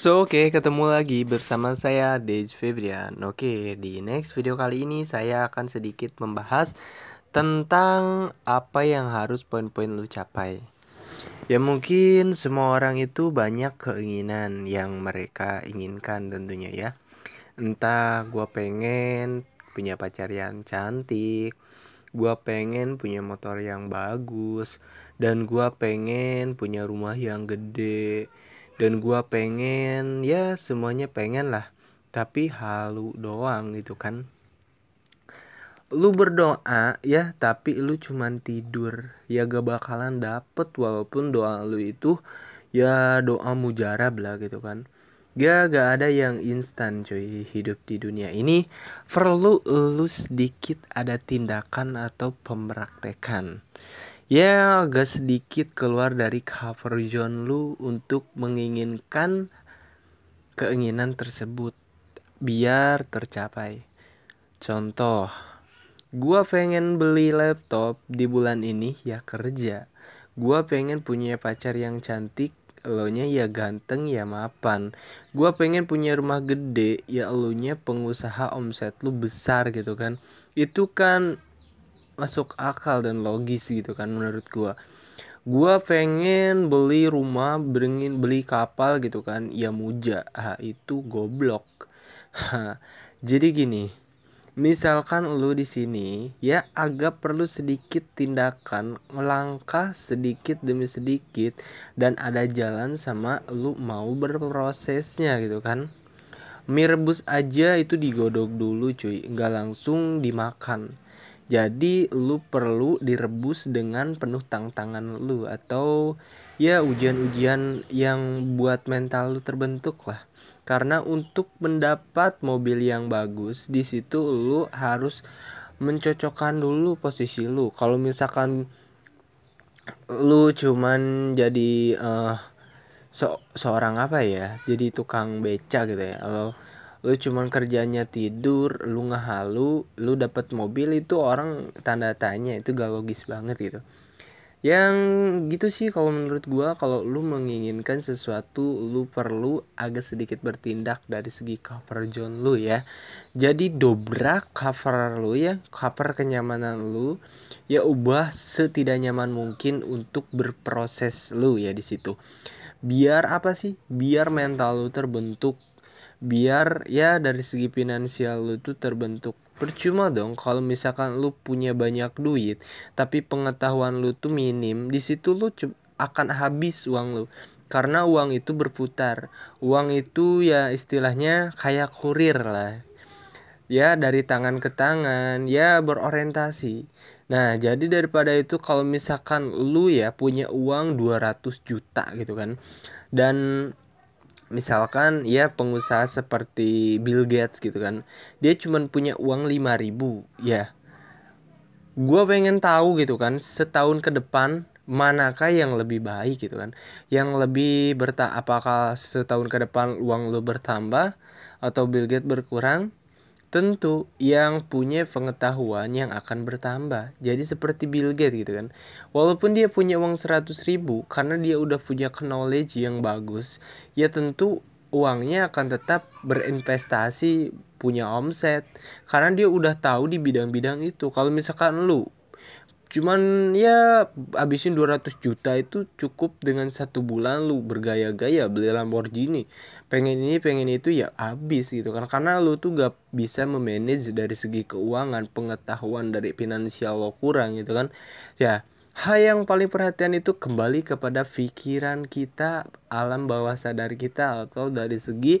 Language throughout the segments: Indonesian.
So oke okay, ketemu lagi bersama saya Dej Febrian. Oke okay, di next video kali ini saya akan sedikit membahas Tentang apa yang harus poin-poin lu capai. Ya mungkin semua orang itu banyak keinginan yang mereka inginkan tentunya ya. Entah gue pengen punya pacar yang cantik Gue pengen punya motor yang bagus Dan gue pengen punya rumah yang gede dan gua pengen ya semuanya pengen lah. Tapi halu doang gitu kan. Lu berdoa ya tapi lu cuman tidur. Ya gak bakalan dapet walaupun doa lu itu ya doa mujarab lah gitu kan. Ya gak ada yang instan cuy hidup di dunia ini. Perlu lu sedikit ada tindakan atau pemraktekan ya agak sedikit keluar dari cover zone lu untuk menginginkan keinginan tersebut biar tercapai. Contoh, gua pengen beli laptop di bulan ini ya kerja. Gua pengen punya pacar yang cantik, elonya ya ganteng ya mapan. Gua pengen punya rumah gede, ya elunya pengusaha omset lu besar gitu kan. Itu kan masuk akal dan logis gitu kan menurut gua. Gua pengen beli rumah beringin beli kapal gitu kan. Ya muja ha, itu goblok. Ha, jadi gini misalkan lu di sini ya agak perlu sedikit tindakan melangkah sedikit demi sedikit dan ada jalan sama lu mau berprosesnya gitu kan. Mie rebus aja itu digodok dulu cuy. Nggak langsung dimakan jadi lu perlu direbus dengan penuh tantangan lu atau ya ujian-ujian yang buat mental lu terbentuk lah. Karena untuk mendapat mobil yang bagus di situ lu harus mencocokkan dulu posisi lu. Kalau misalkan lu cuman jadi uh, so seorang apa ya? Jadi tukang beca gitu ya. Kalau lu cuman kerjanya tidur lu ngehalu lu dapat mobil itu orang tanda tanya itu gak logis banget gitu. Yang gitu sih kalau menurut gua kalau lu menginginkan sesuatu lu perlu agak sedikit bertindak dari segi cover zone lu ya. Jadi dobrak cover lu ya cover kenyamanan lu ya ubah setidak nyaman mungkin untuk berproses lu ya di situ. Biar apa sih? Biar mental lu terbentuk biar ya dari segi finansial lu tuh terbentuk. Percuma dong kalau misalkan lu punya banyak duit tapi pengetahuan lu tuh minim di situ lu akan habis uang lu. Karena uang itu berputar. Uang itu ya istilahnya kayak kurir lah. Ya dari tangan ke tangan ya berorientasi. Nah jadi daripada itu kalau misalkan lu ya punya uang 200 juta gitu kan dan misalkan ya pengusaha seperti Bill Gates gitu kan dia cuma punya uang 5000 ya. Gue pengen tahu gitu kan setahun ke depan manakah yang lebih baik gitu kan? Yang lebih berta apakah setahun ke depan uang lo bertambah atau Bill Gates berkurang tentu yang punya pengetahuan yang akan bertambah. Jadi seperti Bill Gates gitu kan. Walaupun dia punya uang 100 ribu karena dia udah punya knowledge yang bagus, ya tentu uangnya akan tetap berinvestasi punya omset karena dia udah tahu di bidang-bidang itu. Kalau misalkan lu cuman ya habisin 200 juta itu cukup dengan satu bulan lu bergaya-gaya beli Lamborghini. Pengen ini pengen itu ya habis gitu. Kan karena lu tuh gak bisa memanage dari segi keuangan pengetahuan dari finansial lo kurang gitu kan. Ya hal yang paling perhatian itu kembali kepada pikiran kita alam bawah sadar kita atau dari segi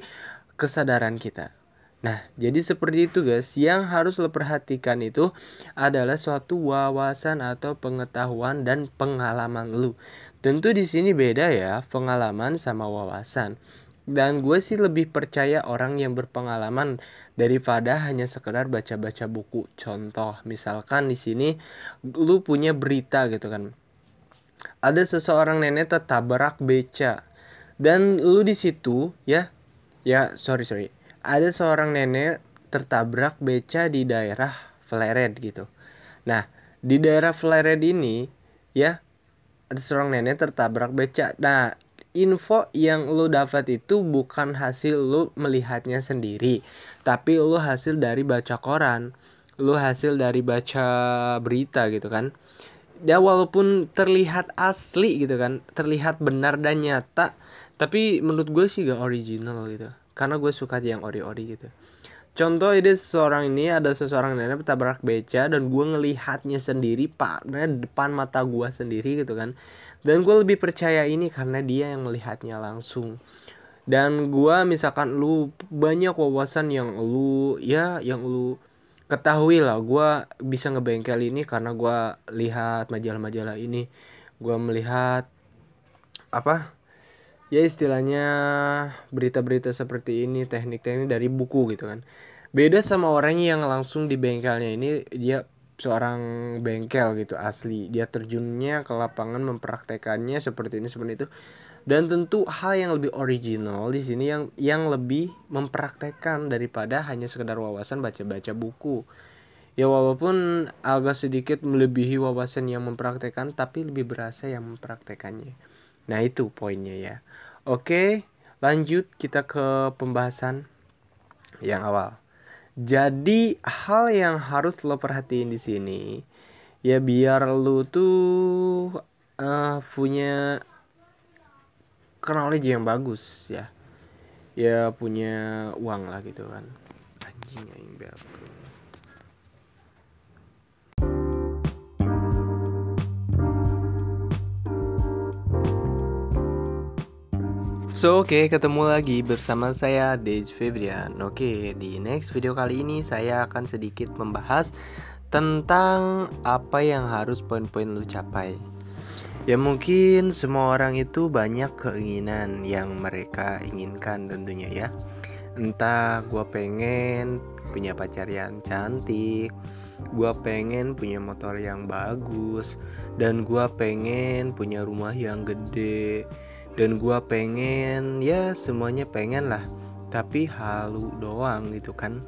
kesadaran kita Nah, jadi seperti itu guys, yang harus lo perhatikan itu adalah suatu wawasan atau pengetahuan dan pengalaman lu. Tentu di sini beda ya, pengalaman sama wawasan. Dan gue sih lebih percaya orang yang berpengalaman daripada hanya sekedar baca-baca buku. Contoh, misalkan di sini lu punya berita gitu kan. Ada seseorang nenek tertabrak beca dan lu di situ ya, ya sorry sorry ada seorang nenek tertabrak beca di daerah Flared gitu. Nah, di daerah Flared ini ya ada seorang nenek tertabrak beca. Nah, info yang lu dapat itu bukan hasil lu melihatnya sendiri tapi lu hasil dari baca koran lu hasil dari baca berita gitu kan ya walaupun terlihat asli gitu kan terlihat benar dan nyata tapi menurut gue sih gak original gitu karena gue suka yang ori-ori gitu. Contoh ini seseorang ini ada seseorang nenek tabrak beca dan gue ngelihatnya sendiri pak depan mata gue sendiri gitu kan. Dan gue lebih percaya ini karena dia yang melihatnya langsung. Dan gue misalkan lu banyak wawasan yang lu ya yang lu ketahui lah. Gue bisa ngebengkel ini karena gue lihat majalah-majalah ini. Gue melihat apa ya istilahnya berita-berita seperti ini teknik-teknik dari buku gitu kan. Beda sama orang yang langsung di bengkelnya ini dia seorang bengkel gitu asli. Dia terjunnya ke lapangan mempraktekannya seperti ini seperti itu. Dan tentu hal yang lebih original di sini yang yang lebih mempraktekkan daripada hanya sekedar wawasan baca-baca buku. Ya walaupun agak sedikit melebihi wawasan yang mempraktekkan tapi lebih berasa yang mempraktekannya nah itu poinnya ya oke lanjut kita ke pembahasan yang awal jadi hal yang harus lo perhatiin di sini ya biar lo tuh uh, punya knowledge yang bagus ya. Ya punya uang lah gitu kan. Anjing yang biar So oke okay, ketemu lagi bersama saya Dej Febrian. Oke okay, di next video kali ini saya akan sedikit membahas Tentang apa yang harus poin-poin lu capai. Ya mungkin semua orang itu banyak keinginan yang mereka inginkan tentunya ya. Entah gue pengen punya pacar yang cantik Gue pengen punya motor yang bagus Dan gue pengen punya rumah yang gede dan gue pengen ya semuanya pengen lah. Tapi halu doang gitu kan.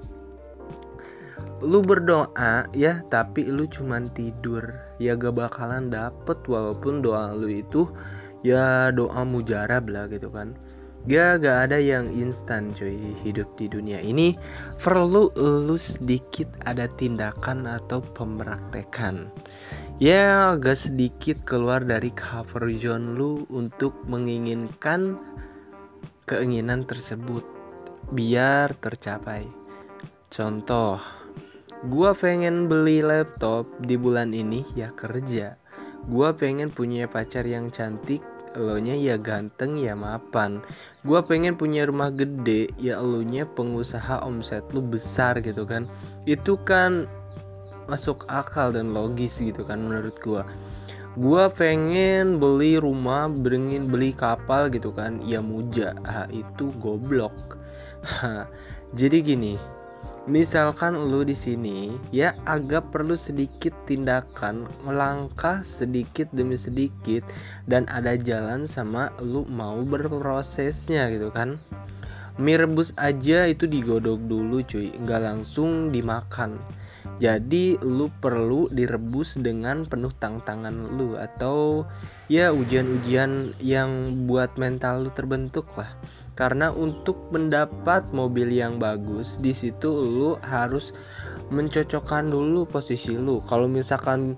Lu berdoa ya tapi lu cuman tidur. Ya gak bakalan dapet walaupun doa lu itu ya doa mujarab lah gitu kan. Ya gak ada yang instan cuy hidup di dunia ini. Perlu lu sedikit ada tindakan atau pemraktekan ya agak sedikit keluar dari cover zone lu untuk menginginkan keinginan tersebut biar tercapai. Contoh, gua pengen beli laptop di bulan ini ya kerja. Gua pengen punya pacar yang cantik, elonya ya ganteng ya mapan. Gua pengen punya rumah gede, ya elunya pengusaha omset lu besar gitu kan. Itu kan masuk akal dan logis gitu kan menurut gua. Gua pengen beli rumah beringin beli kapal gitu kan. Ya muja ha, itu goblok. Ha, jadi gini misalkan lu di sini ya agak perlu sedikit tindakan melangkah sedikit demi sedikit dan ada jalan sama lu mau berprosesnya gitu kan. Mie rebus aja itu digodok dulu cuy. Nggak langsung dimakan jadi lu perlu direbus dengan penuh tantangan lu atau ya ujian-ujian yang buat mental lu terbentuk lah. Karena untuk mendapat mobil yang bagus di situ lu harus mencocokkan dulu posisi lu. Kalau misalkan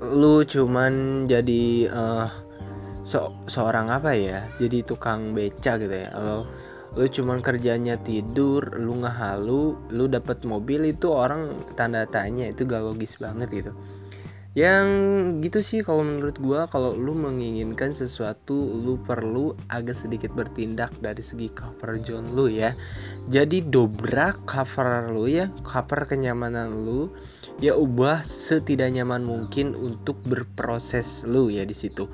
lu cuman jadi uh, so seorang apa ya? Jadi tukang beca gitu ya. Kalau lu cuman kerjanya tidur lu ngehalu lu dapat mobil itu orang tanda tanya itu gak logis banget gitu. Yang gitu sih kalau menurut gua kalau lu menginginkan sesuatu lu perlu agak sedikit bertindak dari segi cover zone lu ya. Jadi dobrak cover lu ya cover kenyamanan lu ya ubah setidak nyaman mungkin untuk berproses lu ya di situ.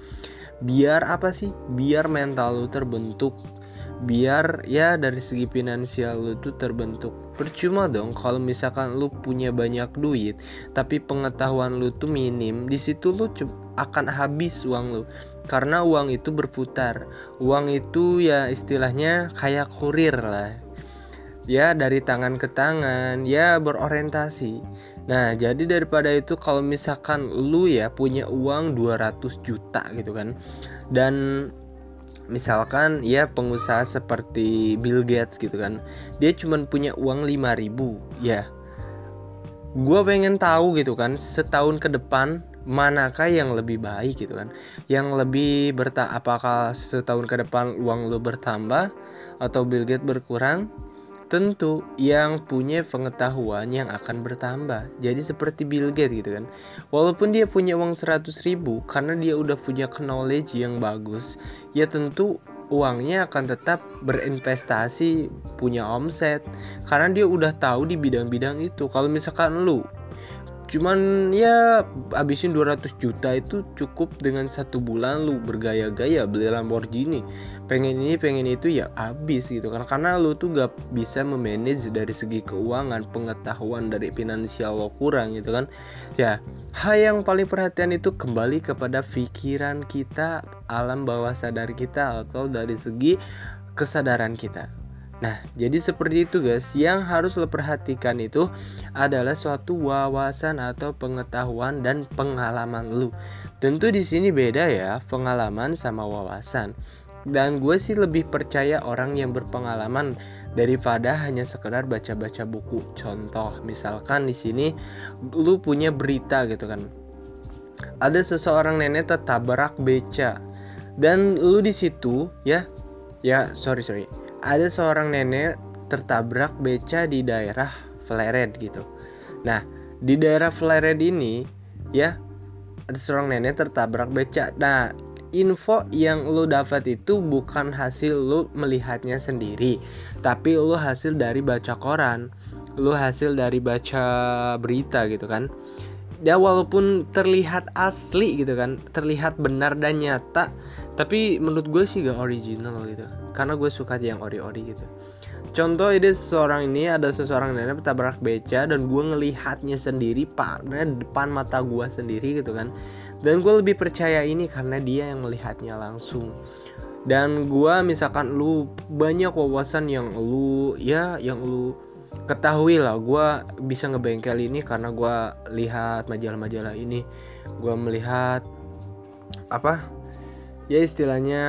Biar apa sih? Biar mental lu terbentuk biar ya dari segi finansial lu tuh terbentuk. Percuma dong kalau misalkan lu punya banyak duit tapi pengetahuan lu tuh minim di situ lu akan habis uang lu. Karena uang itu berputar. Uang itu ya istilahnya kayak kurir lah. Ya dari tangan ke tangan ya berorientasi. Nah jadi daripada itu kalau misalkan lu ya punya uang 200 juta gitu kan dan misalkan ya pengusaha seperti Bill Gates gitu kan dia cuma punya uang 5000 ya. Gue pengen tahu gitu kan setahun ke depan manakah yang lebih baik gitu kan? Yang lebih berta apakah setahun ke depan uang lo bertambah atau Bill Gates berkurang tentu yang punya pengetahuan yang akan bertambah. Jadi seperti Bill Gates gitu kan. Walaupun dia punya uang 100 ribu karena dia udah punya knowledge yang bagus ya tentu uangnya akan tetap berinvestasi punya omset. Karena dia udah tahu di bidang-bidang itu. Kalau misalkan lu cuman ya habisin 200 juta itu cukup dengan satu bulan lu bergaya-gaya beli Lamborghini. Pengen ini pengen itu ya habis gitu. Kan karena lu tuh gak bisa memanage dari segi keuangan pengetahuan dari finansial lo kurang gitu kan. Ya hal yang paling perhatian itu kembali kepada pikiran kita alam bawah sadar kita atau dari segi kesadaran kita Nah, jadi seperti itu guys, yang harus lo perhatikan itu adalah suatu wawasan atau pengetahuan dan pengalaman lu. Tentu di sini beda ya, pengalaman sama wawasan. Dan gue sih lebih percaya orang yang berpengalaman daripada hanya sekedar baca-baca buku. Contoh, misalkan di sini lu punya berita gitu kan. Ada seseorang nenek tertabrak beca dan lu di situ ya, ya sorry sorry ada seorang nenek tertabrak beca di daerah Flared gitu. Nah, di daerah Flared ini ya ada seorang nenek tertabrak beca. Nah, info yang lo dapat itu bukan hasil lo melihatnya sendiri, tapi lo hasil dari baca koran, lo hasil dari baca berita gitu kan. Ya walaupun terlihat asli gitu kan, terlihat benar dan nyata, tapi menurut gue sih gak original gitu. Karena gue suka yang ori-ori gitu. Contoh ini seseorang ini ada seseorang nenek tabrak beca dan gue ngelihatnya sendiri pada depan mata gue sendiri gitu kan. Dan gue lebih percaya ini karena dia yang melihatnya langsung. Dan gue misalkan lu banyak wawasan yang lu ya yang lu ketahui lah gue bisa ngebengkel ini karena gue lihat majalah-majalah ini. Gue melihat apa ya istilahnya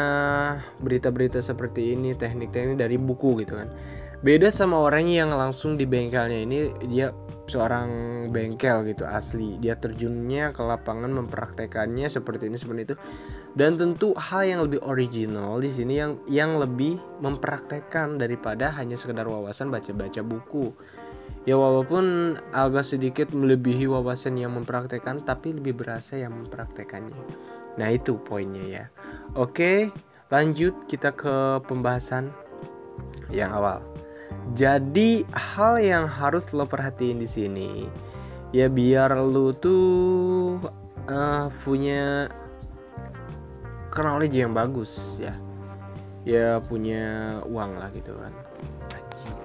berita-berita seperti ini teknik-teknik dari buku gitu kan. Beda sama orang yang langsung di bengkelnya ini dia seorang bengkel gitu asli. Dia terjunnya ke lapangan mempraktekannya seperti ini seperti itu dan tentu hal yang lebih original di sini yang yang lebih mempraktekkan daripada hanya sekedar wawasan baca-baca buku. Ya walaupun agak sedikit melebihi wawasan yang mempraktekkan tapi lebih berasa yang mempraktekannya. Nah itu poinnya ya. Oke, lanjut kita ke pembahasan yang awal. Jadi hal yang harus lo perhatiin di sini ya biar lo tuh uh, punya knowledge yang bagus ya. Ya punya uang lah gitu kan. Anjing,